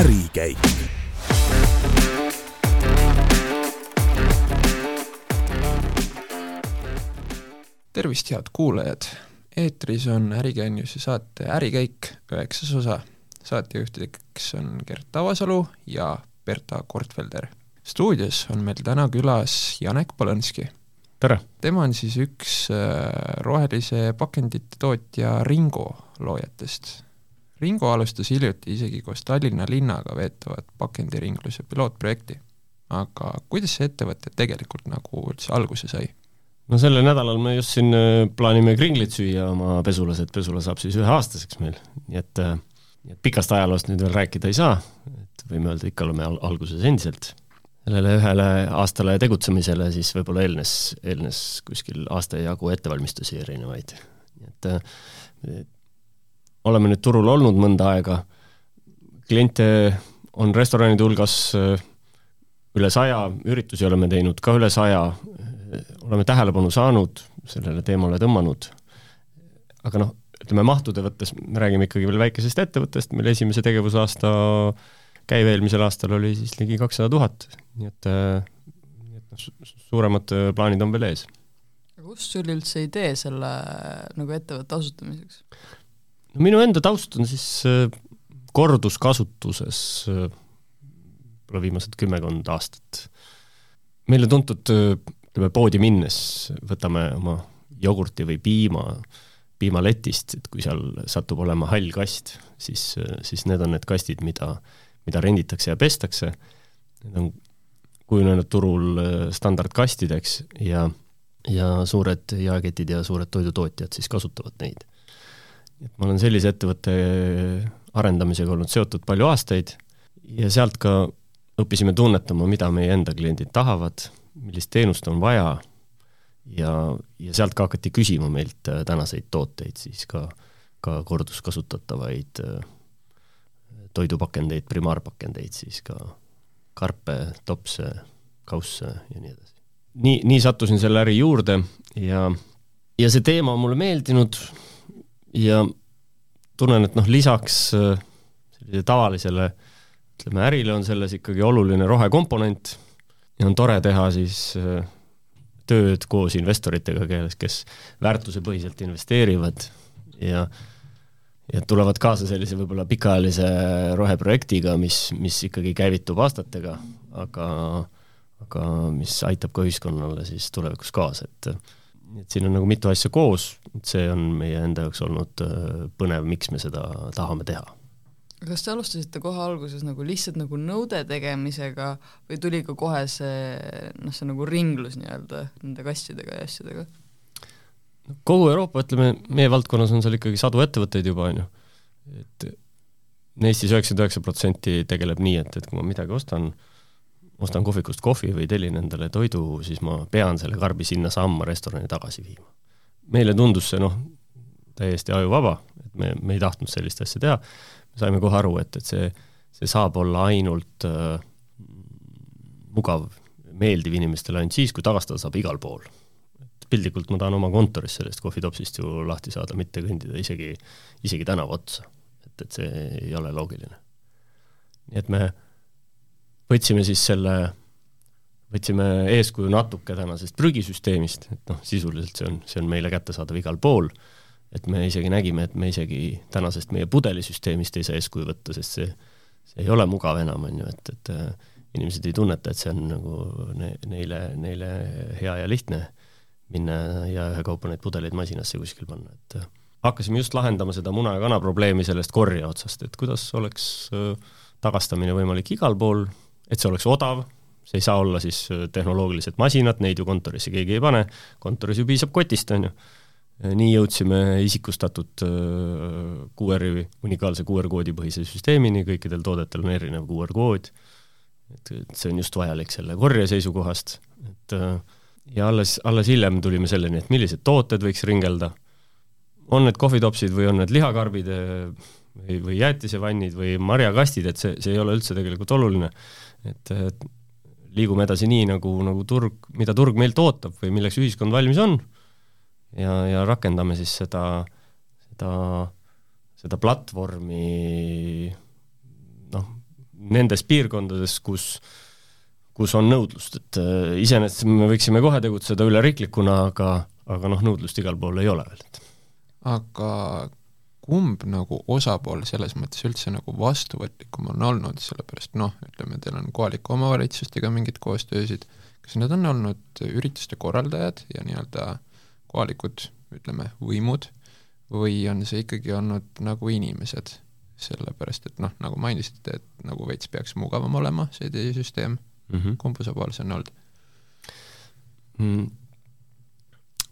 ärikäik. tervist, head kuulajad! eetris on Ärigeeniuse saate Ärikäik üheksas osa. saatejuhtideks on Gert Avasalu ja Berta Kortfelder. stuudios on meil täna külas Janek Polõnski. tere! tema on siis üks äh, rohelise pakendite tootja Ringo loojatest Ringo alustas hiljuti isegi koos Tallinna linnaga veetavat pakendiringluse pilootprojekti. aga kuidas see ettevõte tegelikult nagu üldse alguse sai? no sellel nädalal me just siin äh, plaanime kringlit süüa oma pesulas, et pesula saab siis üheaastaseks meil, nii et äh, et pikast ajaloost nüüd veel rääkida ei saa, et võime öelda, ikka oleme al alguses endiselt. sellele ühele aastale tegutsemisele siis võib-olla eelnes, eelnes kuskil aasta jagu ettevalmistusi erinevaid, et äh, oleme nüüd turul olnud mõnda aega, kliente on restoranide hulgas äh, üle saja, üritusi oleme teinud ka üle saja, oleme tähelepanu saanud, sellele teemale tõmmanud, aga noh, ütleme mahtude võttes me räägime ikkagi veel väikesest ettevõttest, meil esimese tegevusaasta käive eelmisel aastal oli siis ligi kakssada tuhat, nii et, äh, nii et noh, suuremad äh, plaanid on veel ees. aga kust sul üldse idee selle nagu ettevõtte asutamiseks? No minu enda taust on siis äh, korduskasutuses võib-olla viimased kümmekond aastat. meile tuntud, ütleme poodi minnes võtame oma jogurti või piima, piimaletist, et kui seal satub olema hall kast, siis, siis need on need kastid, mida, mida renditakse ja pestakse. Need on kujunenud turul standardkastideks ja, ja suured jaeketid ja suured toidutootjad siis kasutavad neid et ma olen sellise ettevõtte arendamisega olnud seotud palju aastaid ja sealt ka õppisime tunnetama, mida meie enda kliendid tahavad, millist teenust on vaja ja, ja sealt ka hakati küsima meilt äh, tänaseid tooteid, siis ka, ka korduskasutatavaid äh, toidupakendeid, primaarpakendeid, siis ka karpe, topse, kausse ja nii edasi. nii, nii sattusin selle äri juurde ja, ja see teema on mulle meeldinud, ja tunnen, et noh, lisaks äh, sellisele tavalisele ütleme, ärile on selles ikkagi oluline rohekomponent. Ja on tore teha siis äh, tööd koos investoritega, kes, kes väärtusepõhiselt investeerivad ja ja tulevad kaasa sellise võib-olla pikaajalise roheprojektiga, mis, mis ikkagi käivitub aastatega, aga aga mis aitab ka ühiskonnale siis tulevikus kaasa, et nii et siin on nagu mitu asja koos, see on meie enda jaoks olnud äh, põnev, miks me seda tahame teha. kas te alustasite kohe alguses nagu lihtsalt nagu nõude tegemisega või tuli ka kohe see noh, see nagu ringlus nii-öelda nende kastidega ja asjadega? kogu Euroopa, ütleme, meie valdkonnas on seal ikkagi sadu ettevõtteid juba, on ju, et Eestis üheksakümmend üheksa protsenti tegeleb nii, et, et kui ma midagi ostan, ostan kohvikust kohvi või tellin endale toidu, siis ma pean selle karbi sinnasamma restorani tagasi viima. meile tundus see noh, täiesti ajuvaba, et me, me ei tahtnud sellist asja teha, me saime kohe aru, et, et see, see saab olla ainult äh, mugav, meeldiv inimestele ainult siis, kui tagastada saab igal pool. piltlikult ma tahan oma kontoris sellest kohvitopsist ju lahti saada, mitte kõndida isegi, isegi tänava otsa. et, et see ei ole loogiline. nii et me võtsime siis selle, võtsime eeskuju natuke tänasest prügisüsteemist, et noh, sisuliselt see on, see on meile kättesaadav igal pool, et me isegi nägime, et me isegi tänasest meie pudelisüsteemist ei saa eeskuju võtta, sest see, see ei ole mugav enam, on ju, et, et äh, inimesed ei tunneta, et see on nagu ne, neile, neile hea ja lihtne minna ja ühekaupa neid pudeleid masinasse kuskil panna, et äh, hakkasime just lahendama seda muna ja kana probleemi sellest korje otsast, et kuidas oleks äh, tagastamine võimalik igal pool, et see oleks odav, see ei saa olla siis äh, tehnoloogilised masinad, neid ju kontorisse keegi ei pane, kontoris ju piisab kotist, on ju. nii jõudsime isikustatud äh, QR-i, unikaalse QR-koodi põhise süsteemini, kõikidel toodetel on erinev QR-kood, et, et see on just vajalik selle korje seisukohast, et äh, ja alles, alles hiljem tulime selleni, et millised tooted võiks ringelda, on need kohvitopsid või on need lihakarbid või, või jäätisevannid või marjakastid, et see, see ei ole üldse tegelikult oluline. et, liigume edasi nii, nagu, nagu turg, mida turg meilt ootab või milleks ühiskond valmis on, ja, ja rakendame siis seda, seda, seda platvormi noh, nendes piirkondades, kus kus on nõudlust, et äh, iseenesest me võiksime kohe tegutseda üleriiklikuna, aga, aga noh, nõudlust igal pool ei ole veel, aga kumb nagu osapool selles mõttes üldse nagu vastuvõtlikum on olnud, sellepärast noh, ütleme, teil on kohalike omavalitsustega mingid koostöösid, kas need on olnud ürituste korraldajad ja nii-öelda kohalikud, ütleme, võimud, või on see ikkagi olnud nagu inimesed? sellepärast et noh, nagu mainisite, et nagu veits peaks mugavam olema see teie süsteem mm -hmm. kumb osapool see on olnud mm.?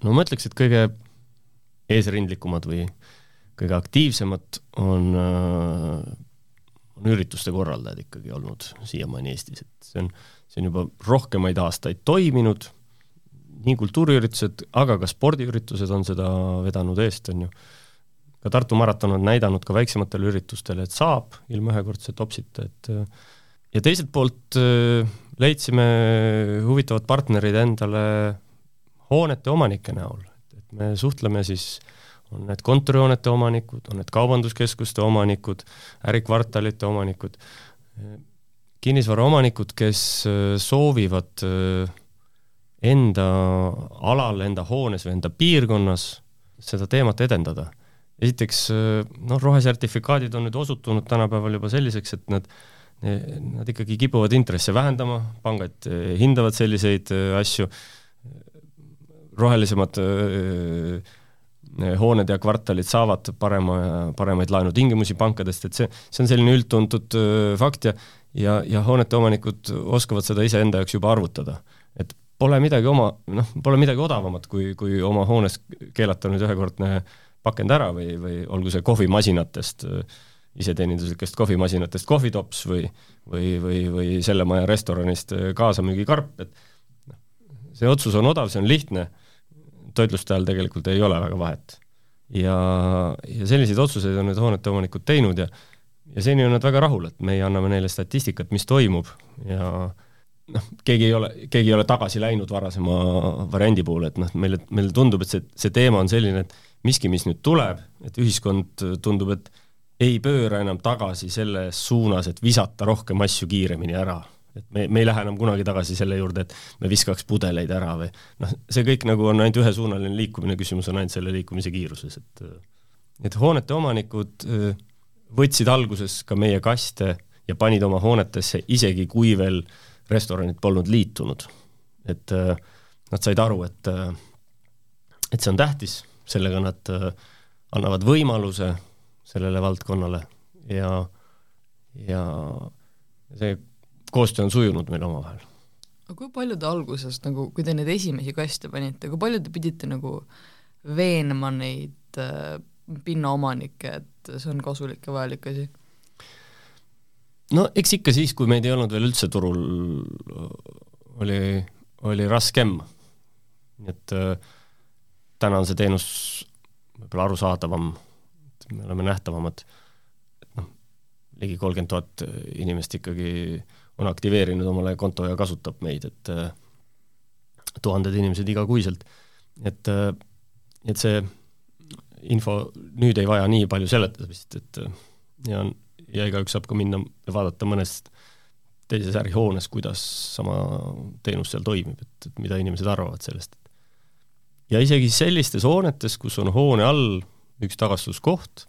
no ma ütleks, et kõige eesrindlikumad või kõige aktiivsemad on äh, on ürituste korraldajad ikkagi olnud siiamaani Eestis, et see on, see on juba rohkemaid aastaid toiminud, nii kultuuriüritused, aga ka spordiüritused on seda vedanud eest, on ju. ka Tartu maraton on näidanud ka väiksematele üritustele, et saab ilma ühekordse topsita, et ja teiselt poolt äh, leidsime huvitavad partnerid endale hoonete omanike näol, et me suhtleme siis, on need kontorihoonete omanikud, on need kaubanduskeskuste omanikud, ärikvartalite omanikud, kinnisvaraomanikud, kes äh, soovivad äh, enda alal, enda hoones või enda piirkonnas seda teemat edendada. esiteks äh, noh, rohesertifikaadid on nüüd osutunud tänapäeval juba selliseks, et nad nad ikkagi kipuvad intresse vähendama, pangad eh, hindavad selliseid eh, asju, rohelisemad eh, hooned ja kvartalid saavad parema, paremaid laenutingimusi pankadest, et see, see on selline üldtuntud fakt ja ja, ja hoonete omanikud oskavad seda iseenda jaoks juba arvutada. et pole midagi oma, noh, pole midagi odavamat, kui, kui oma hoones keelata nüüd ühekordne pakend ära või, või olgu see kohvimasinatest iseteeninduslikest kohvimasinatest kohvitops või või, või, või selle maja restoranist kaasamüügikarp, et noh, see otsus on odav, see on lihtne, toitluste ajal tegelikult ei ole väga vahet. ja, ja selliseid otsuseid on need hoonete omanikud teinud ja ja seni on nad väga rahul, et meie anname neile statistikat, mis toimub ja noh, keegi ei ole, keegi ei ole tagasi läinud varasema variandi poole, et noh, meile, meile tundub, et see, see teema on selline, et miski, mis nüüd tuleb, et ühiskond tundub, et ei pööra enam tagasi selles suunas, et visata rohkem asju kiiremini ära. Et me, me ei lähe enam kunagi tagasi selle juurde, et me viskaks pudeleid ära või noh, see kõik nagu on ainult ühesuunaline liikumine, küsimus on ainult selle liikumise kiiruses, et et hoonete omanikud võtsid alguses ka meie kaste ja panid oma hoonetesse, isegi kui veel restoranid polnud liitunud. et nad said aru, et et see on tähtis, sellega nad annavad võimaluse sellele valdkonnale ja, ja see koostöö on sujunud meil omavahel. aga kui palju te alguses nagu, kui te neid esimesi kaste panite, kui palju te pidite nagu veenma neid äh, pinnaomanikke, et see on kasulik ja vajalik asi? no eks ikka siis, kui meid ei olnud veel üldse turul, oli, oli raskem. et äh, täna on see teenus võib-olla arusaadavam me oleme nähtavamad, et noh, ligi kolmkümmend tuhat inimest ikkagi on aktiveerinud omale konto ja kasutab meid, et äh, tuhanded inimesed igakuiselt, et äh,, et see info nüüd ei vaja nii palju seletamist, et äh, ja on, ja igaüks saab ka minna ja vaadata mõnest teises ärihoones, kuidas sama teenus seal toimib, et, et mida inimesed arvavad sellest. ja isegi sellistes hoonetes, kus on hoone all üks tagastuskoht,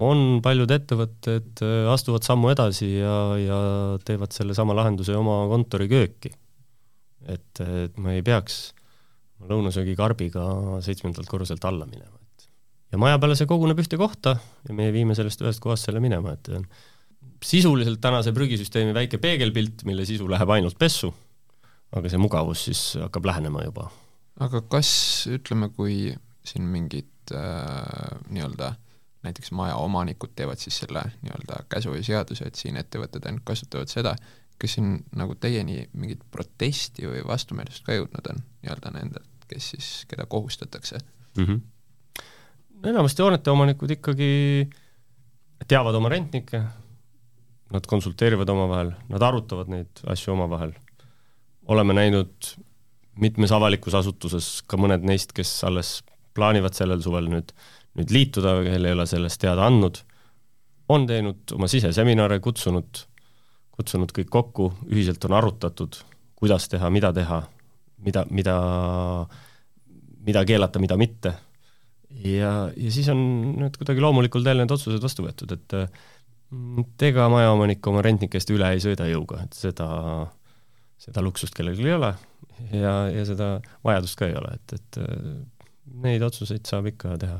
on paljud ettevõtted äh, astuvad sammu edasi ja, ja teevad sellesama lahenduse oma kontorikööki. et, et me ei peaks lõunasöögikarbiga seitsmendalt korruselt alla minema, et ja maja peale see koguneb ühte kohta ja meie viime sellest ühest kohast selle minema, et sisuliselt tänase prügisüsteemi väike peegelpilt, mille sisu läheb ainult pessu, aga see mugavus siis hakkab lähenema juba. aga kas, ütleme, kui siin mingid äh, nii-öelda näiteks maja omanikud teevad siis selle nii-öelda käsu ja seaduse, et siin ettevõtted ainult kasutavad seda, kas siin nagu teieni mingit protesti või vastumeelsust ka jõudnud on nii-öelda nendelt, kes siis, keda kohustatakse mm? -hmm. enamasti hoonete omanikud ikkagi teavad oma rentnikke, nad konsulteerivad omavahel, nad arutavad neid asju omavahel. oleme näinud mitmes avalikus asutuses ka mõned neist, kes alles plaanivad sellel suvel nüüd, nüüd liituda, kel ei ole sellest teada andnud, on teinud oma siseseminare, kutsunud kutsunud kõik kokku, ühiselt on arutatud, kuidas teha, mida teha, mida, mida, mida keelata, mida mitte. ja, ja siis on need kuidagi loomulikul teel need otsused vastu võetud, et et ega majaomanik oma rentnikest üle ei sõida jõuga, et seda, seda luksust kellelgi ei ole ja, ja seda vajadust ka ei ole, et, et neid otsuseid saab ikka teha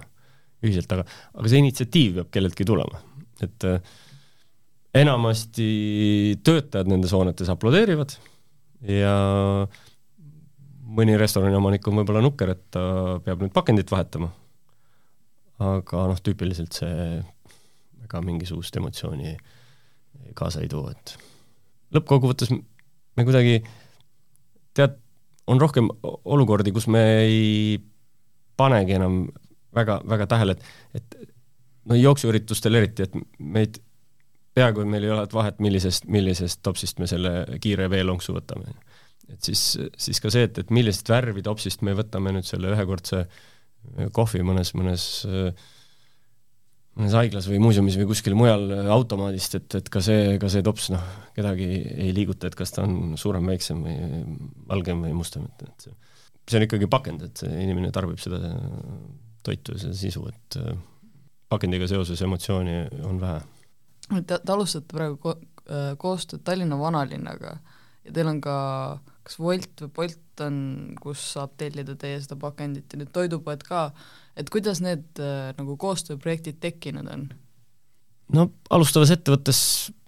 ühiselt, aga, aga see initsiatiiv peab kelleltki tulema, et äh, enamasti töötajad nendes hoonetes aplodeerivad ja mõni restorani omanik on võib-olla nukker, et ta peab nüüd pakendit vahetama. aga noh, tüüpiliselt see ega mingisugust emotsiooni kaasa ei too, et lõppkokkuvõttes me kuidagi tead, on rohkem olukordi, kus me ei panegi enam väga, väga tähele, et, et no jooksuüritustel eriti, et meid peaaegu meil ei ole vahet, millisest, millisest topsist me selle kiire veelonksu võtame. et siis, siis ka see, et, et millisest värvi topsist me võtame nüüd selle ühekordse kohvi mõnes, mõnes mõnes haiglas või muuseumis või kuskil mujal automaadist, et, et ka see, ka see tops noh, kedagi ei liiguta, et kas ta on suurem, väiksem või valgem või mustem, et, et see, see on ikkagi pakend, et see inimene tarbib seda toitu ja seda sisu, et pakendiga seoses emotsiooni on vähe Te, te alustate praegu ko-, äh, koostööd Tallinna vanalinnaga ja teil on ka kas Wolt või Bolt on, kus saab tellida teie seda pakendit ja nüüd toidupoed ka, et kuidas need äh, nagu koostööprojektid tekkinud on? no alustavas ettevõttes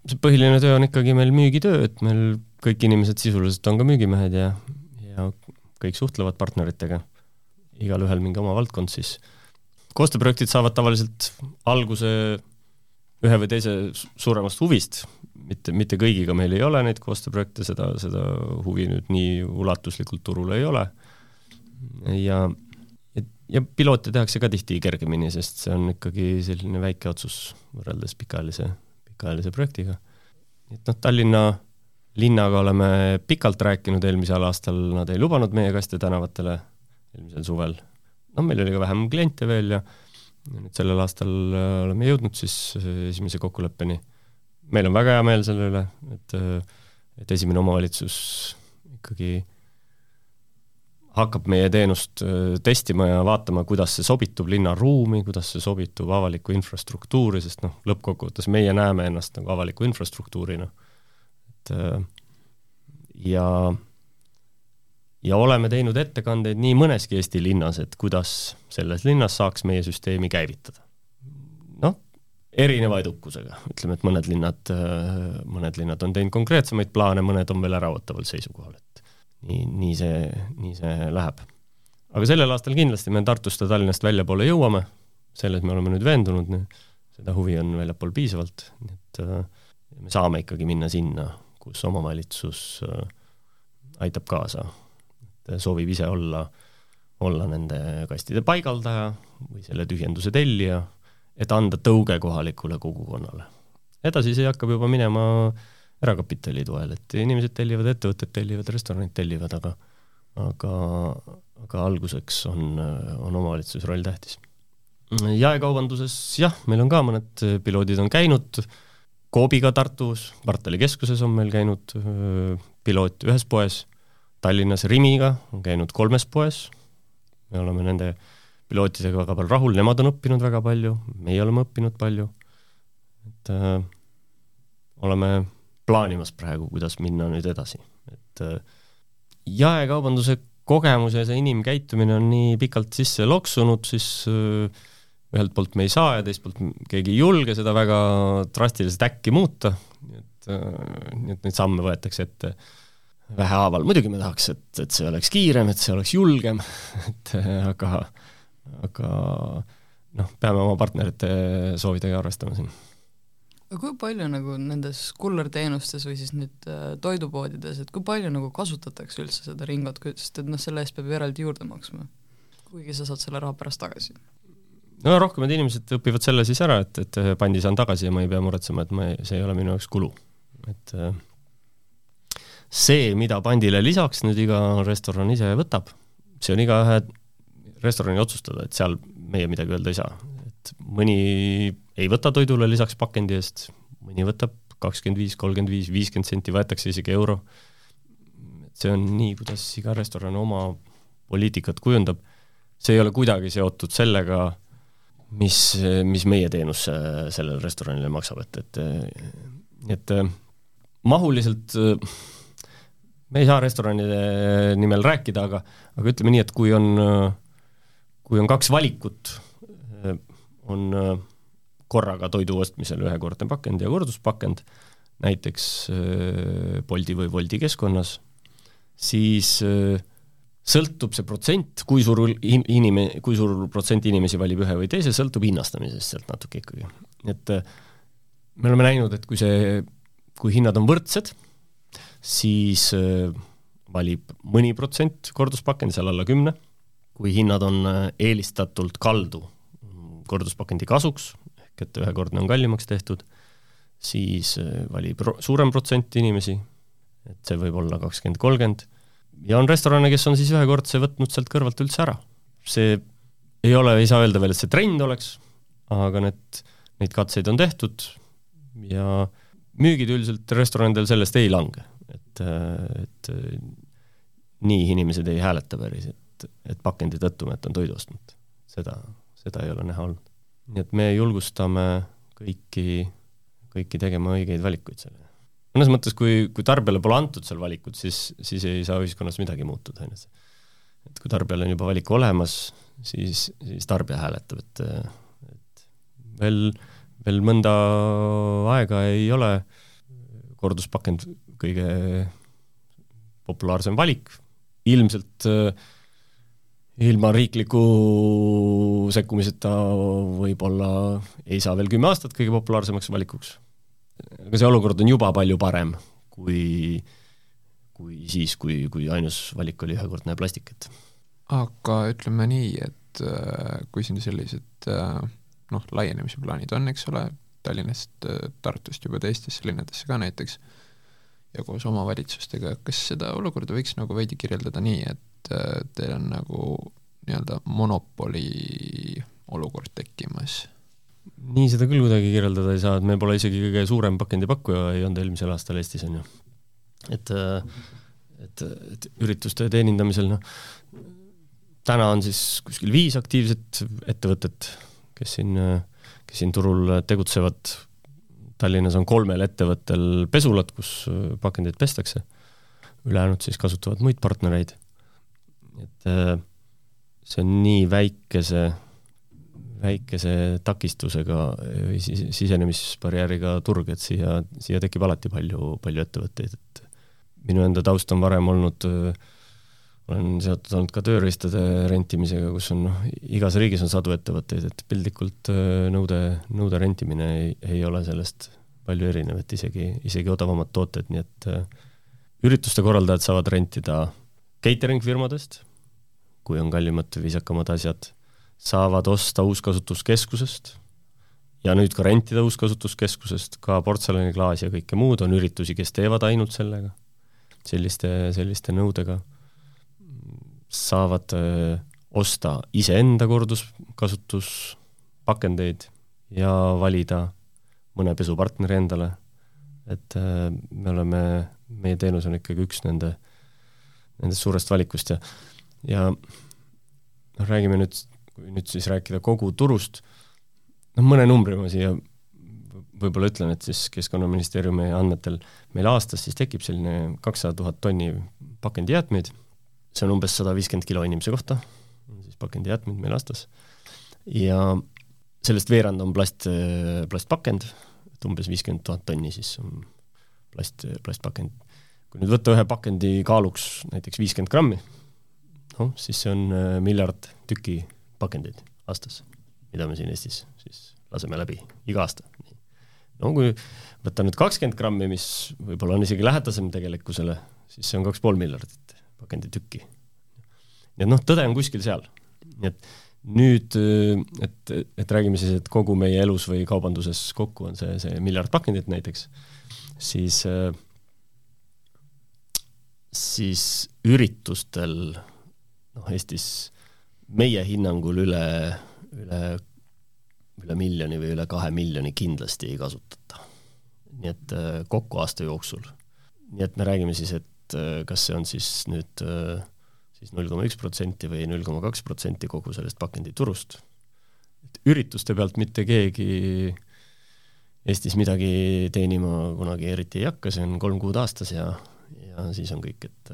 see põhiline töö on ikkagi meil müügitöö, et meil kõik inimesed sisuliselt on ka müügimehed ja, ja kõik suhtlevad partneritega, igalühel mingi oma valdkond siis. koostööprojektid saavad tavaliselt alguse ühe või teise suuremast huvist, mitte, mitte kõigiga meil ei ole neid koostööprojekte, seda, seda huvi nüüd nii ulatuslikult turul ei ole, ja et, ja piloote tehakse ka tihti kergemini, sest see on ikkagi selline väike otsus võrreldes pikaajalise, pikaajalise projektiga. et noh, Tallinna linnaga oleme pikalt rääkinud, eelmisel aastal nad ei lubanud meie kaste tänavatele, eelmisel suvel. noh, meil oli ka vähem kliente veel ja nüüd sellel aastal äh, oleme jõudnud siis äh, esimese kokkuleppeni. meil on väga hea meel selle üle, et, äh, et esimene omavalitsus ikkagi hakkab meie teenust testima ja vaatama, kuidas see sobitub linnaruumi, kuidas see sobitub avalikku infrastruktuuri, sest noh, lõppkokkuvõttes meie näeme ennast nagu avaliku infrastruktuurina. et ja ja oleme teinud ettekandeid nii mõneski Eesti linnas, et kuidas selles linnas saaks meie süsteemi käivitada. noh, erineva edukusega, ütleme, et mõned linnad, mõned linnad on teinud konkreetsemaid plaane, mõned on veel äraootaval seisukohal, et nii, nii see, nii see läheb. aga sellel aastal kindlasti me Tartust ja Tallinnast väljapoole jõuame, selles me oleme nüüd veendunud, seda huvi on väljapool piisavalt, nii et me saame ikkagi minna sinna, kus omavalitsus aitab kaasa et soovib ise olla, olla nende kastide paigaldaja või selle tühjenduse tellija, et anda tõuge kohalikule kogukonnale. edasi see hakkab juba minema erakapitali toel, et inimesed tellivad, ettevõtted tellivad, restoranid tellivad, aga aga, aga alguseks on, on omavalitsuse roll tähtis. jaekaubanduses jah, meil on ka mõned piloodid on käinud, Coopiga Tartus, kvartali keskuses on meil käinud piloot ühes poes Tallinnas Rimiga on käinud kolmes poes, me oleme nende pilootidega väga palju rahul, nemad on õppinud väga palju, meie oleme õppinud palju, et äh, oleme plaanimas praegu, kuidas minna nüüd edasi, et äh, jaekaubanduse kogemus ja see inimkäitumine on nii pikalt sisse loksunud, siis äh, ühelt poolt me ei saa ja teiselt poolt keegi ei julge seda väga drastiliselt äkki muuta, nii et äh,, nii et neid samme võetakse ette. äh, vähehaaval, muidugi me tahaks, et, et see oleks kiirem, et see oleks julgem, et aga, aga noh, peame oma partnerite soovidega arvestama siin. aga kui palju nagu nendes kullerteenustes või siis nüüd äh, toidupoodides, et kui palju nagu kasutatakse üldse seda ringot, sest et noh, selle eest peab ju eraldi juurde maksma, kuigi sa saad selle raha pärast tagasi? no rohkemad inimesed õpivad selle siis ära, et, et pandi saan tagasi ja ma ei pea muretsema, et ma ei, see ei ole minu jaoks kulu, et äh, see, mida pandile lisaks nüüd iga restoran ise võtab, see on igaühe restorani otsustada, et seal meie midagi öelda ei saa. et mõni ei võta toidule lisaks pakendi eest, mõni võtab kakskümmend viis, kolmkümmend viis, viiskümmend senti, võetakse isegi euro. see on nii, kuidas iga restoran oma poliitikat kujundab, see ei ole kuidagi seotud sellega, mis, mis meie teenus sellele restoranile maksab, et, et et mahuliselt me ei saa restoranide nimel rääkida, aga, aga ütleme nii, et kui on, kui on kaks valikut, on korraga toidu ostmisel ühekordne pakend ja korduspakend, näiteks Bolti või Wolti keskkonnas, siis sõltub see protsent, kui suur inime-, kui suur protsent inimesi valib ühe või teise, sõltub hinnastamisest sealt natuke ikkagi. et me oleme näinud, et kui see, kui hinnad on võrdsed, siis äh, valib mõni protsent korduspakendi, seal alla kümne, kui hinnad on äh, eelistatult kaldu korduspakendi kasuks, ehk et ühekordne on kallimaks tehtud, siis äh, valib suurem protsent inimesi, et see võib olla kakskümmend, kolmkümmend, ja on restorane, kes on siis ühekordse võtnud sealt kõrvalt üldse ära. see ei ole, ei saa öelda veel, et see trend oleks, aga need, neid katseid on tehtud ja müügid üldiselt restoranidel sellest ei lange et, et nii inimesed ei hääleta päris, et, et pakendi tõttu ma jätan toidu ostmata. seda, seda ei ole näha olnud. nii et me julgustame kõiki, kõiki tegema õigeid valikuid selle. mõnes mõttes, kui, kui tarbijale pole antud seal valikut, siis, siis ei saa ühiskonnas midagi muutuda, on ju. et kui tarbijal on juba valik olemas, siis, siis tarbija hääletab, et, et veel, veel mõnda aega ei ole korduspakend kõige populaarsem valik, ilmselt äh, ilma riikliku sekkumiseta võib-olla ei saa veel kümme aastat kõige populaarsemaks valikuks. aga see olukord on juba palju parem kui, kui siis, kui, kui ainus valik oli ühekordne plastik, et aga ütleme nii, et äh, kui siin sellised äh, noh, laienemise plaanid on, eks ole, Tallinnast, Tartust juba teistesse linnadesse ka näiteks, ja koos omavalitsustega, kas seda olukorda võiks nagu veidi kirjeldada nii, et äh, teil on nagu nii-öelda monopoli olukord tekkimas? nii seda küll kuidagi kirjeldada ei saa, et me pole isegi kõige suurem pakendipakkuja ei olnud eelmisel aastal Eestis, on ju. et, äh, et, et ürituste teenindamisel, noh, täna on siis kuskil viis aktiivset ettevõtet, kes siin, kes siin turul tegutsevad Tallinnas on kolmel ettevõttel pesulad, kus äh, pakendeid pestakse, ülejäänud siis kasutavad muid partnereid. et äh, see on nii väikese, väikese takistusega või sisenemisbarjääriga turg, et siia, siia tekib alati palju, palju ettevõtteid, et minu enda taust on varem olnud äh, olen seotud olnud ka tööriistade rentimisega, kus on noh, igas riigis on sadu ettevõtteid, et piltlikult nõude, nõude rentimine ei, ei ole sellest palju erinev, et isegi, isegi odavamad tooted, nii et ürituste korraldajad saavad rentida catering firmadest, kui on kallimad, viisakamad asjad, saavad osta uuskasutuskeskusest ja nüüd ka rentida uuskasutuskeskusest, ka portselaniklaasi ja kõike muud, on üritusi, kes teevad ainult sellega, selliste, selliste nõudega saavad osta iseenda korduskasutuspakendeid ja valida mõne pesupartneri endale, et me oleme, meie teenus on ikkagi üks nende, nendest suurest valikust ja ja noh, räägime nüüd, kui nüüd siis rääkida kogu turust, noh mõne numbri ma siia võib-olla ütlen, et siis Keskkonnaministeeriumi andmetel meil aastas siis tekib selline kakssada tuhat tonni pakendijäätmeid see on umbes sada viiskümmend kilo inimese kohta, siis pakendijäätmeid meil aastas, ja sellest veerand on plast, plastpakend, et umbes viiskümmend tuhat tonni siis on plast, plastpakend. kui nüüd võtta ühe pakendi kaaluks näiteks viiskümmend grammi, noh, siis see on äh, miljard tükki pakendeid aastas, mida me siin Eestis siis laseme läbi iga aasta. no kui võtta nüüd kakskümmend grammi, mis võib-olla on isegi lähedasem tegelikkusele, siis see on kaks pool miljardit pakenditükki. et noh, tõde on kuskil seal. nii et nüüd, et, et räägime siis, et kogu meie elus või kaubanduses kokku on see, see miljard pakendit näiteks, siis, siis üritustel noh, Eestis meie hinnangul üle, üle, üle miljoni või üle kahe miljoni kindlasti ei kasutata. nii et äh, kokku aasta jooksul. nii et me räägime siis, et äh, kas see on siis nüüd siis null koma üks protsenti või null koma kaks protsenti kogu sellest pakenditurust. et ürituste pealt mitte keegi Eestis midagi teenima kunagi eriti ei hakka, see on kolm kuud aastas ja, ja siis on kõik, et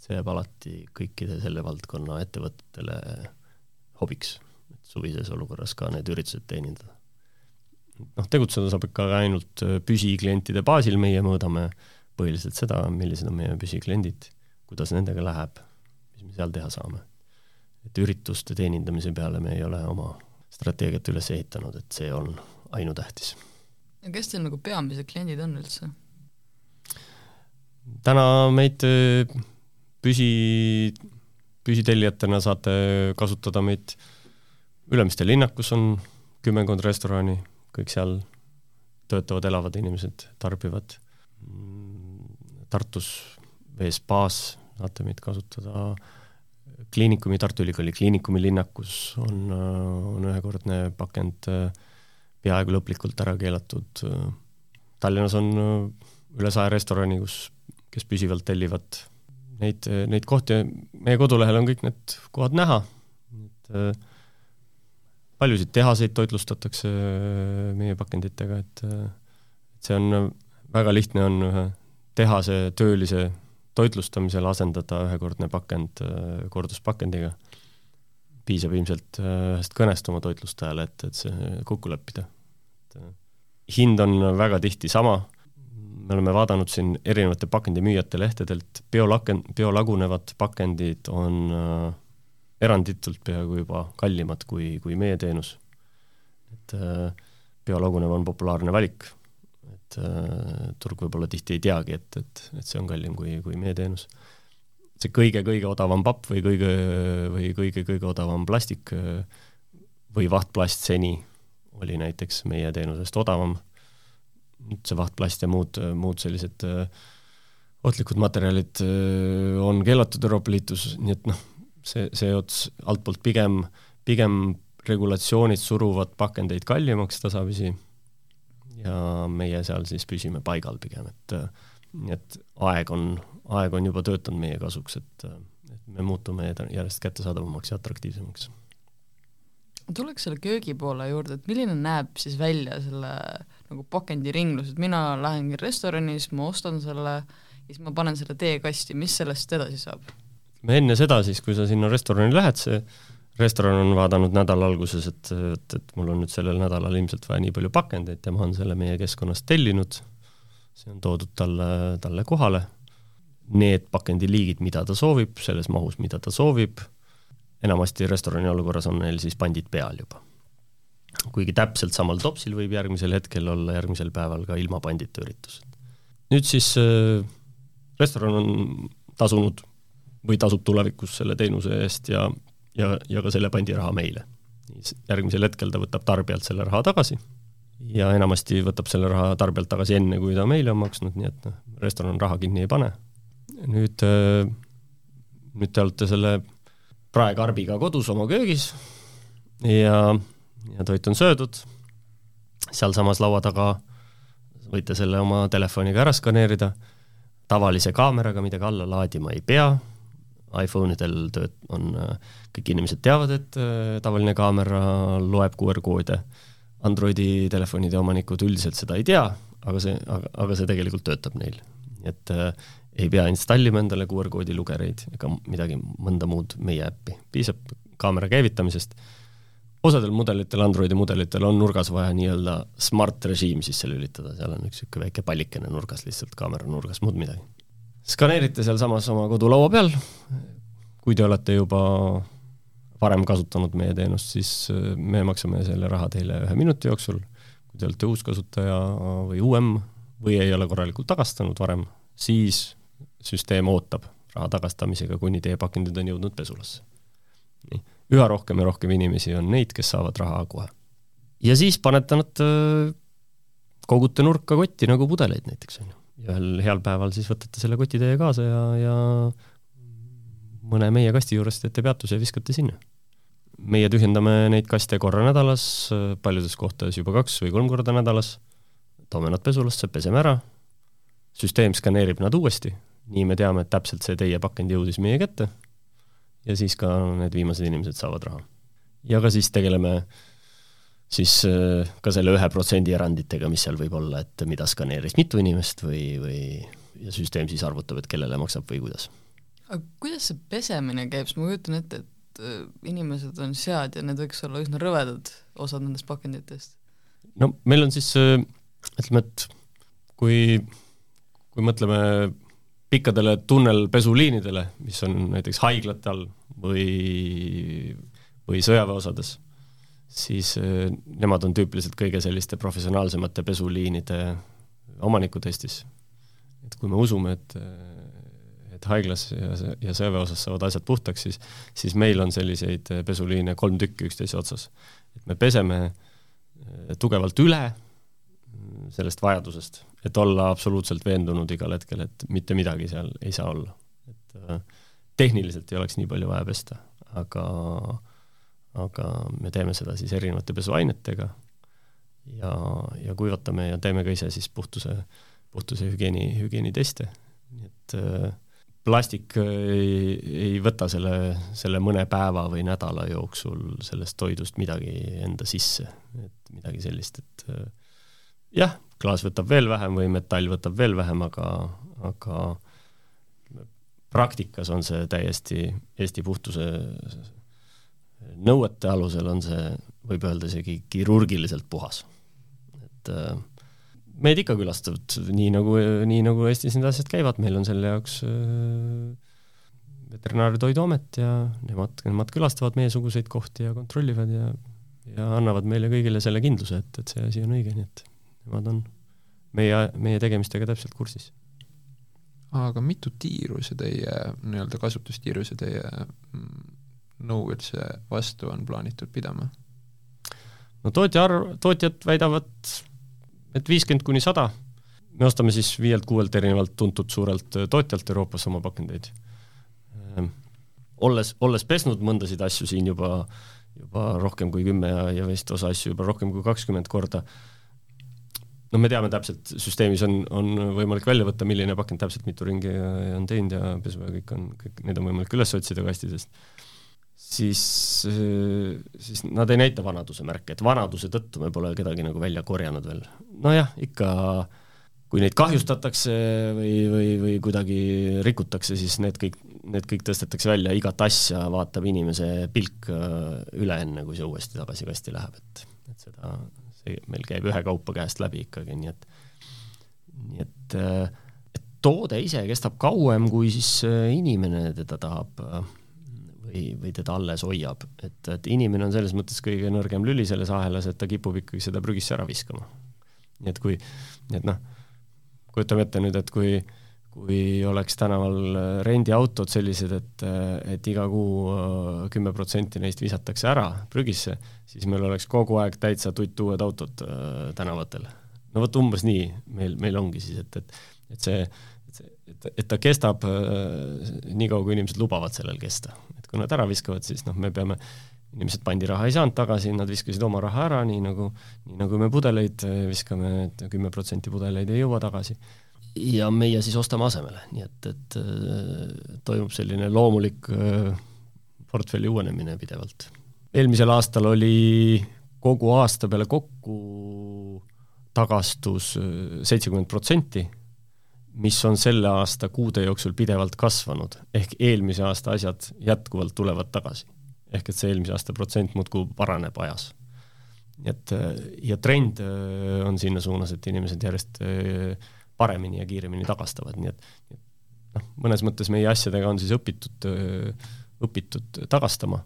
see jääb alati kõikide selle valdkonna ettevõtetele hobiks, et suvises olukorras ka need üritused teenindada. noh, tegutseda saab ikka ainult püsiklientide baasil, meie mõõdame põhiliselt seda, millised on meie püsikliendid, kuidas nendega läheb, mis me seal teha saame. et ürituste teenindamise peale me ei ole oma strateegiat üles ehitanud, et see on ainutähtis ja kes teil nagu peamised kliendid on üldse? täna meid püsi, püsitellijatena saate kasutada meid Ülemiste linnakus on kümmekond restorani, kõik seal töötavad, elavad inimesed, tarbivad. Tartus veespaas saate meid kasutada, kliinikumi, Tartu Ülikooli Kliinikumi linnakus on, on ühekordne pakend peaaegu lõplikult ära keelatud. Tallinnas on üle saja restorani, kus, kes püsivalt tellivad neid, neid kohti, meie kodulehel on kõik need kohad näha, et paljusid tehaseid toitlustatakse meie pakenditega, et see on, väga lihtne on ühe tehase töölise toitlustamisel asendada ühekordne pakend korduspakendiga piisab ilmselt äh, ühest kõnest oma toitlustajale, et, et see kokku leppida. äh, hind on väga tihti sama, me oleme vaadanud siin erinevate pakendimüüjate lehtedelt, biolaken-, biolagunevad pakendid on äh, eranditult peaaegu juba kallimad kui, kui meie teenus. et äh, biolagunev on populaarne valik, et äh, turg võib-olla tihti ei teagi, et, et, et see on kallim kui, kui meie teenus see kõige-kõige odavam papp või kõige, või kõige-kõige odavam plastik või vahtplast seni oli näiteks meie teenusest odavam. nüüd see vahtplast ja muud, muud sellised äh, ohtlikud materjalid äh, on keelatud Euroopa Liidus, nii et noh, see, see ots altpoolt pigem, pigem regulatsioonid suruvad pakendeid kallimaks tasapisi ja meie seal siis püsime paigal pigem, et et aeg on aeg on juba töötanud meie kasuks, et, et me muutume järjest kättesaadavamaks ja atraktiivsemaks. tuleks selle köögi poole juurde, et milline näeb siis välja selle nagu pakendiringlus, et mina lähen restoranis, ma ostan selle ja siis ma panen selle teekasti, mis sellest edasi saab? me enne seda siis, kui sa sinna restorani lähed, see restoran on vaadanud nädala alguses, et, et, et mul on nüüd sellel nädalal ilmselt vaja nii palju pakendeid ja ma olen selle meie keskkonnast tellinud, see on toodud talle, talle kohale need pakendiliigid, mida ta soovib, selles mahus, mida ta soovib, enamasti restorani olukorras on neil siis pandid peal juba. kuigi täpselt samal topsil võib järgmisel hetkel olla järgmisel päeval ka ilma pandita üritus. nüüd siis äh, restoran on tasunud või tasub tulevikus selle teenuse eest ja, ja, ja ka selle pandiraha meile. järgmisel hetkel ta võtab tarbijalt selle raha tagasi ja enamasti võtab selle raha tarbijalt tagasi enne, kui ta meile on maksnud, nii et noh, restoran raha kinni ei pane. Nüüd, äh, nüüd te olete selle praekarbiga kodus oma köögis ja, ja toit on söödud, sealsamas laua taga võite selle oma telefoniga ära skaneerida, tavalise kaameraga midagi alla laadima ei pea, iPhone idel tööd on, kõik inimesed teavad, et äh, tavaline kaamera loeb QR-koode, Androidi telefonide omanikud üldiselt seda ei tea, aga see, aga, aga see tegelikult töötab neil. et äh, ei pea installima endale QR-koodi lugereid ega midagi, mõnda muud meie äppi, piisab kaamera käivitamisest. osadel mudelitel, Androidi mudelitel on nurgas vaja nii-öelda smart režiim sisse lülitada, seal on üks niisugune väike pallikene nurgas, lihtsalt kaamera nurgas, muud midagi. Skaneerite sealsamas oma kodulaua peal, kui te olete juba varem kasutanud meie teenust, siis äh, me maksame selle raha teile ühe minuti jooksul, kui te olete uus kasutaja või uuem või ei ole korralikult tagastanud varem, siis süsteem ootab raha tagastamisega, kuni teie pakendid on jõudnud pesulasse. nii, üha rohkem ja rohkem inimesi on neid, kes saavad raha kohe. ja siis panete nad, äh, kogute nurka kotti nagu pudeleid näiteks, on ju. Ja ühel heal päeval siis võtate selle koti teie kaasa ja, ja mõne meie kasti juures teete peatuse ja viskate sinna. meie tühjendame neid kaste korra nädalas, paljudes kohtades juba kaks või kolm korda nädalas, toome nad pesulasse, peseme ära, süsteem skaneerib nad uuesti, nii me teame, et täpselt see teie pakend jõudis meie kätte ja siis ka need viimased inimesed saavad raha. ja ka siis tegeleme siis äh, ka selle ühe protsendi eranditega, mis seal võib olla, et mida skaneeris mitu inimest või, või ja süsteem siis arvutab, et kellele maksab või kuidas. aga kuidas see pesemine käib, sest ma kujutan ette, et äh, inimesed on sead ja need võiks olla üsna rõvedad, osad nendest pakenditest? no meil on siis, äh, ütleme, et kui, kui mõtleme pikkadele tunnelpesuliinidele, mis on näiteks haiglate all või, või sõjaväeosades, siis äh, nemad on tüüpiliselt kõige selliste professionaalsemate pesuliinide omanikud Eestis. et kui me usume, et, et haiglas ja, ja sõjaväeosas saavad asjad puhtaks, siis, siis meil on selliseid pesuliine kolm tükki üksteise otsas. et me peseme äh, tugevalt üle sellest vajadusest, et olla absoluutselt veendunud igal hetkel, et mitte midagi seal ei saa olla. et äh, tehniliselt ei oleks nii palju vaja pesta, aga, aga me teeme seda siis erinevate pesuainetega ja, ja kuivatame ja teeme ka ise siis puhtuse, puhtuse hügieeni, hügieeniteste, nii et äh, plastik ei, ei võta selle, selle mõne päeva või nädala jooksul sellest toidust midagi enda sisse, et midagi sellist, et äh, jah, klaas võtab veel vähem või metall võtab veel vähem, aga, aga praktikas on see täiesti Eesti puhtuse nõuete alusel on see, võib öelda isegi kirurgiliselt puhas. et äh, meid ikka külastavad nii nagu, nii nagu Eestis need asjad käivad, meil on selle jaoks äh, Veterinaar- ja Toiduamet ja nemad, nemad külastavad meiesuguseid kohti ja kontrollivad ja ja annavad meile kõigile selle kindluse, et, et see asi on õige, nii et nemad on meie, meie tegemistega täpselt kursis aga mitu tiiru see teie, nii-öelda kasutustiiru see teie nõu üldse vastu on plaanitud pidama? no tootja arv, tootjad väidavad, et viiskümmend kuni sada. me ostame siis viielt-kuuelt erinevalt tuntud suurelt tootjalt Euroopas oma pakendeid. Ehm, olles, olles pesnud mõndasid asju siin juba, juba rohkem kui kümme ja, ja vist osa asju juba rohkem kui kakskümmend korda, no me teame täpselt, süsteemis on, on võimalik välja võtta, milline pakend täpselt mitu ringi on teinud ja pesu ja kõik on, kõik need on võimalik üles otsida kastidest, siis, siis nad ei näita vanaduse märke, et vanaduse tõttu me pole kedagi nagu välja korjanud veel. nojah, ikka kui neid kahjustatakse või, või, või kuidagi rikutakse, siis need kõik, need kõik tõstetakse välja, igat asja vaatab inimese pilk üle, enne kui see uuesti tagasi kasti läheb, et, et seda see meil käib ühekaupa käest läbi ikkagi, nii et, nii et, et toode ise kestab kauem, kui siis äh, inimene teda tahab äh, või, või teda alles hoiab, et, et inimene on selles mõttes kõige nõrgem lüli selles ahelas, et ta kipub ikkagi seda prügisse ära viskama. nii et kui, et noh, kujutame ette nüüd, et kui kui oleks tänaval äh, rendiautod sellised, et, äh, et iga kuu äh, kümme protsenti neist visatakse ära prügisse, siis meil oleks kogu aeg täitsa tuttuued autod tänavatel. no vot umbes nii meil, meil ongi siis, et, et, et see, et et, ta kestab nii kaua, kui inimesed lubavad sellel kesta. Et kui nad ära viskavad, siis noh, me peame inimesed pandiraha ei saanud tagasi, nad viskasid oma raha ära, nii nagu, nii nagu me pudeleid viskame, et kümme protsenti pudeleid ei jõua tagasi ja meie siis ostame asemele, nii et, et äh, toimub selline loomulik äh, portfelli uuenemine pidevalt. eelmisel aastal oli kogu aasta peale kokku tagastus seitsekümmend protsenti, mis on selle aasta kuude jooksul pidevalt kasvanud, ehk eelmise aasta asjad jätkuvalt tulevad tagasi. ehk et see eelmise aasta protsent muudkui paraneb ajas. et ja trend on sinna suunas, et inimesed järjest paremini ja kiiremini tagastavad, nii et noh, mõnes mõttes meie asjadega on siis õpitud, õpitud tagastama.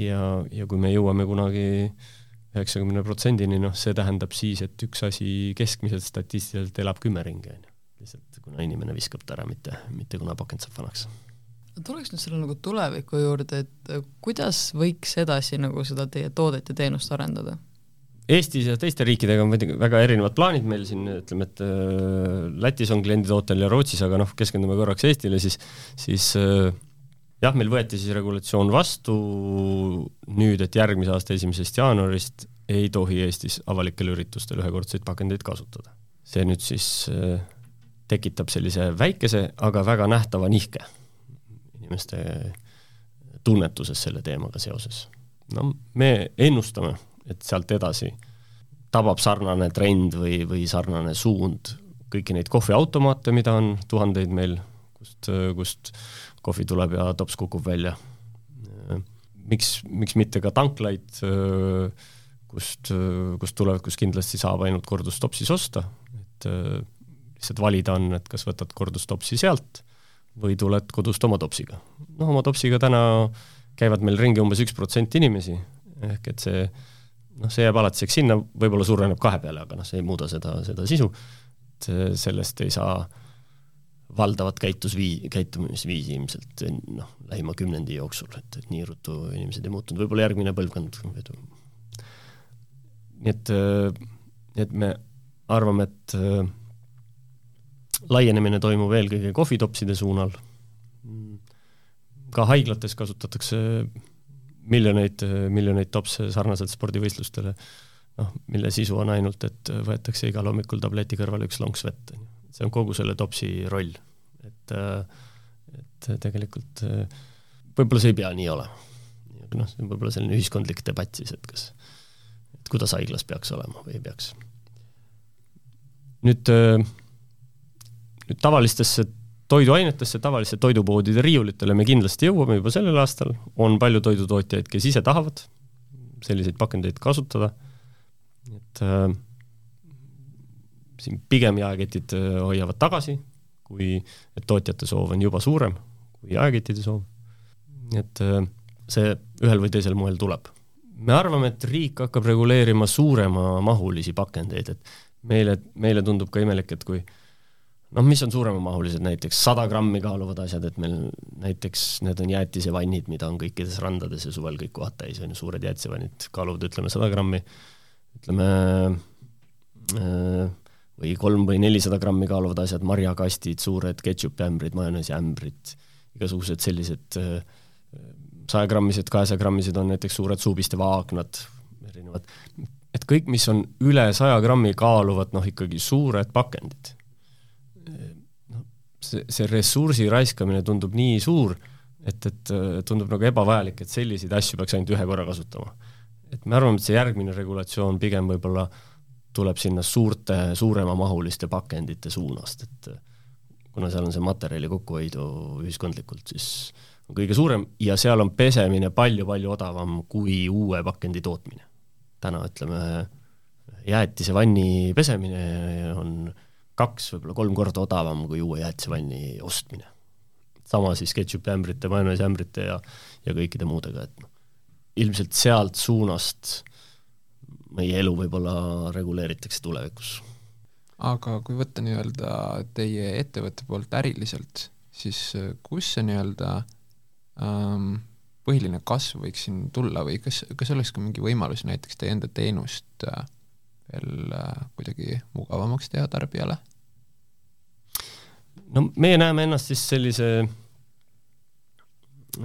ja, ja kui me jõuame kunagi üheksakümne protsendini, noh, see tähendab siis, et üks asi keskmiselt statistiliselt elab kümme ringi, on ju. Lihtsalt kuna inimene viskab ta ära, mitte, mitte kuna pakend saab vanaks tuleks nüüd selle nagu tuleviku juurde, et kuidas võiks edasi nagu seda teie toodet ja teenust arendada? Eestis ja teiste riikidega on muidugi väga erinevad plaanid meil siin, ütleme, et äh, Lätis on klienditootel ja Rootsis, aga noh, keskendume korraks Eestile, siis, siis äh, jah, meil võeti siis regulatsioon vastu nüüd, et järgmise aasta esimesest jaanuarist ei tohi Eestis avalikel üritustel ühekordseid pakendeid kasutada. see nüüd siis äh, tekitab sellise väikese, aga väga nähtava nihke inimeste tunnetuses selle teemaga seoses. no me ennustame, et sealt edasi tabab sarnane trend või, või sarnane suund kõiki neid kohviautomaate, mida on tuhandeid meil, kust, kust kohvi tuleb ja tops kukub välja. miks, miks mitte ka tanklaid, kust, kust tulevikus kindlasti saab ainult kordustopsis osta, et lihtsalt valida on, et kas võtad kordustopsi sealt või tuled kodust oma topsiga. noh, oma topsiga täna käivad meil ringi umbes üks protsent inimesi, ehk et see noh, see jääb alatiseks sinna, võib-olla suureneb kahe peale, aga noh, see ei muuda seda, seda sisu, et sellest ei saa valdavat käitusvii-, käitumisviisi ilmselt noh, lähima kümnendi jooksul, et, et nii ruttu inimesed ei muutunud, võib-olla järgmine põlvkond nii et, et me arvame, et laienemine toimub eelkõige kohvitopside suunal, ka haiglates kasutatakse miljoneid, miljoneid topse sarnaselt spordivõistlustele, noh, mille sisu on ainult, et võetakse igal hommikul tableti kõrvale üks lonks vett, on ju. see on kogu selle topsi roll. et, et tegelikult võib-olla see ei pea nii olema. noh, see on võib-olla selline ühiskondlik debatt siis, et kas, et kuidas haiglas peaks olema või ei peaks. nüüd, nüüd tavalistesse toiduainetesse, tavaliste toidupoodide riiulitele me kindlasti jõuame juba sellel aastal, on palju toidutootjaid, kes ise tahavad selliseid pakendeid kasutada, et äh, siin pigem jaeketid äh, hoiavad tagasi, kui et tootjate soov on juba suurem kui jaekettide soov. et äh, see ühel või teisel moel tuleb. me arvame, et riik hakkab reguleerima suuremamahulisi pakendeid, et meile, meile tundub ka imelik, et kui äh, noh, mis on suuremamahulised näiteks, sada grammi kaaluvad asjad, et meil näiteks need on jäätisevannid, mida on kõikides randades ja suvel kõik kohad täis, on ju, suured jäätisevannid kaaluvad ütleme sada grammi, ütleme äh, või kolm või nelisada grammi kaaluvad asjad, marjakastid, suured ketšupiämbrid, majoneesiämbrid, igasugused sellised äh, sajagrammised, kahesajagrammised on näiteks suured suubiste vaagnad, erinevad, et kõik, mis on üle saja grammi, kaaluvad noh, ikkagi suured pakendid see, see ressursi raiskamine tundub nii suur, et, et tundub nagu ebavajalik, et selliseid asju peaks ainult ühe korra kasutama. et me arvame, et see järgmine regulatsioon pigem võib-olla tuleb sinna suurte, suuremamahuliste pakendite suunast, et kuna seal on see materjali kokkuhoidu ühiskondlikult, siis on kõige suurem ja seal on pesemine palju-palju odavam kui uue pakendi tootmine. täna ütleme, jäätisevanni pesemine on kaks, võib-olla kolm korda odavam kui uue jäätisevanni ostmine. sama siis ketšupi ämbrite, majoneesi ämbrite ja, ja kõikide muudega, et noh, ilmselt sealt suunast meie elu võib-olla reguleeritakse tulevikus. aga kui võtta nii-öelda teie ettevõtte poolt äriliselt, siis äh, kus see nii-öelda ähm, põhiline kasv võiks siin tulla või kas, kas oleks ka mingi võimalus näiteks teie enda teenust äh, veel äh, kuidagi mugavamaks teha tarbijale? no meie näeme ennast siis sellise,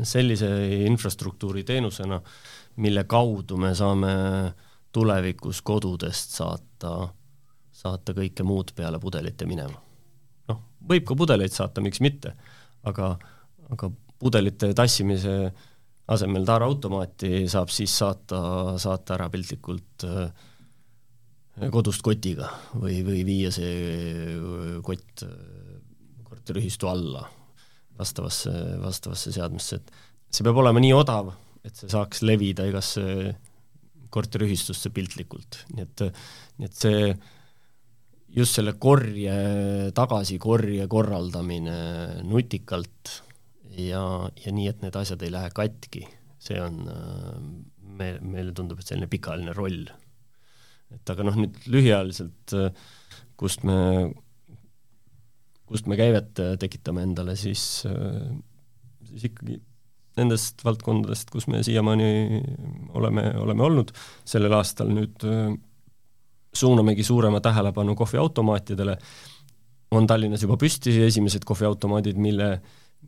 sellise infrastruktuuri teenusena, mille kaudu me saame tulevikus kodudest saata, saata kõike muud peale pudelite minema. noh, võib ka pudeleid saata, miks mitte, aga, aga pudelite tassimise asemel taaraautomaati saab siis saata, saata ära piltlikult äh, kodust kotiga või, või viia see kott korteriühistu alla vastavasse, vastavasse seadmesse, et see peab olema nii odav, et see saaks levida igasse korteriühistusse piltlikult, nii et, nii et see just selle korje, tagasikorje korraldamine nutikalt ja, ja nii, et need asjad ei lähe katki, see on, me, meile tundub, et selline pikaajaline roll. Et aga noh, nüüd lühiajaliselt, kust me kust me käivet äh, tekitame endale, siis, äh, siis ikkagi nendest valdkondadest, kus me siiamaani oleme, oleme olnud, sellel aastal nüüd äh, suunamegi suurema tähelepanu kohviautomaatidele, on Tallinnas juba püsti esimesed kohviautomaadid, mille,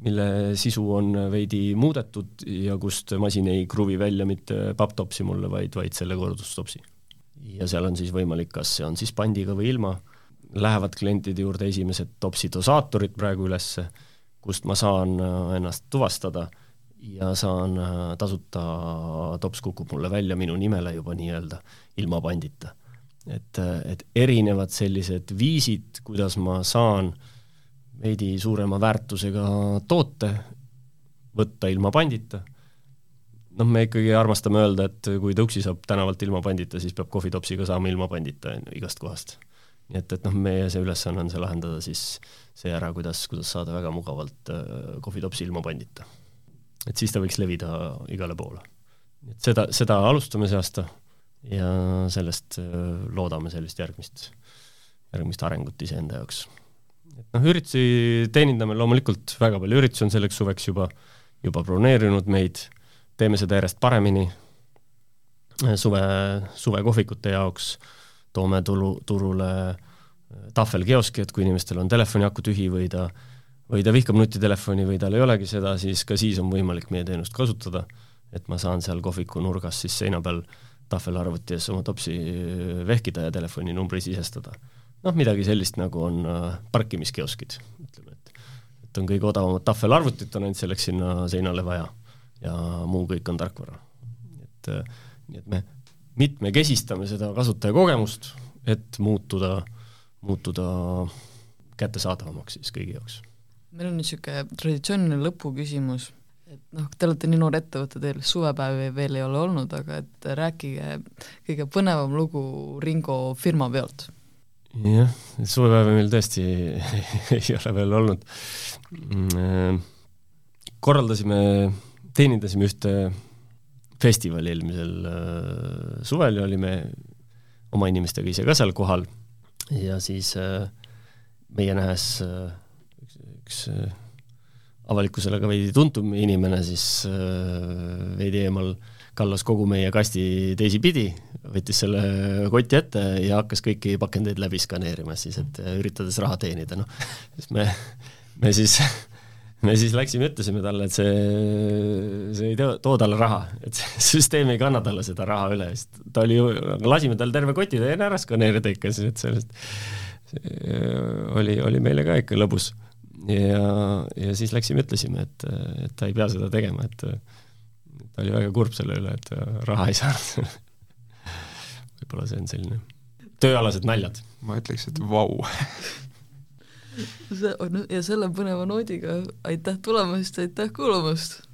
mille sisu on veidi muudetud ja kust masin ei kruvi välja mitte papptopsi mulle, vaid, vaid selle kordustopsi. Ja seal on siis võimalik, kas see on siis pandiga või ilma, lähevad klientide juurde esimesed topsi dosaatorid praegu ülesse, kust ma saan ennast tuvastada ja saan tasuta, tops kukub mulle välja minu nimele juba nii-öelda ilma pandita. Et, et erinevad sellised viisid, kuidas ma saan veidi suurema väärtusega toote võtta ilma pandita, noh, me ikkagi armastame öelda, et kui tõuksi saab tänavalt ilma pandita, siis peab kohvitopsiga saama ilma pandita igast kohast. nii et, et noh, meie see ülesanne on see lahendada siis see ära, kuidas, kuidas saada väga mugavalt äh, kohvitopsi ilma pandita. et siis ta võiks levida igale poole. et seda, seda alustame see aasta ja sellest äh, loodame sellist järgmist, järgmist arengut iseenda jaoks. et noh, üritusi teenindame loomulikult, väga palju üritusi on selleks suveks juba, juba broneerinud meid, teeme seda järjest paremini, suve, suvekohvikute jaoks toome tulu, turule äh, tahvelkioski, et kui inimestel on telefoniaku tühi või ta või ta vihkab nutitelefoni või tal ei olegi seda, siis ka siis on võimalik meie teenust kasutada, et ma saan seal kohviku nurgas siis seina peal äh, tahvelarvuti ees oma topsi vehkida ja telefoninumbri sisestada. noh, midagi sellist, nagu on äh, parkimiskioskid, ütleme, et et on kõige odavamad tahvelarvutid, on ainult selleks sinna seinale vaja ja muu kõik on tarkvara. et äh, nii et me mitmekesistame seda kasutajakogemust, et muutuda, muutuda kättesaadavamaks siis kõigi jaoks. meil on niisugune traditsiooniline lõpuküsimus et noh, te olete nii noor ettevõte, teil suvepäevi veel ei ole olnud, aga et rääkige kõige põnevam lugu Ringo firma pealt. jah, suvepäevi meil tõesti ei ole veel olnud. Mm, korraldasime, teenindasime ühte festivali eelmisel äh, suvel ja olime oma inimestega ise ka seal kohal. Ja siis äh, meie nähes äh, üks, üks avalikkusele ka veidi tuntum inimene, siis veidi eemal kallas kogu meie kasti teisipidi, võttis selle koti ette ja hakkas kõiki pakendeid läbi skaneerima siis, et üritades raha teenida, noh, siis me, me siis me siis läksime, ütlesime talle, et see, see ei too, too talle raha, et see süsteem ei kanna talle seda raha üle, sest ta oli ju, lasime tal terve koti ära skaneerida ikka, siis et sellest oli, oli meile ka ikka lõbus. Ja, ja siis läksime, ütlesime, et, et ta ei pea seda tegema, et ta oli väga kurb selle üle, et raha ei saanud. Võib-olla see on selline tööalased naljad. ma ütleks, et vau see on ja selle põneva noodiga aitäh tulemast, aitäh kuulamast!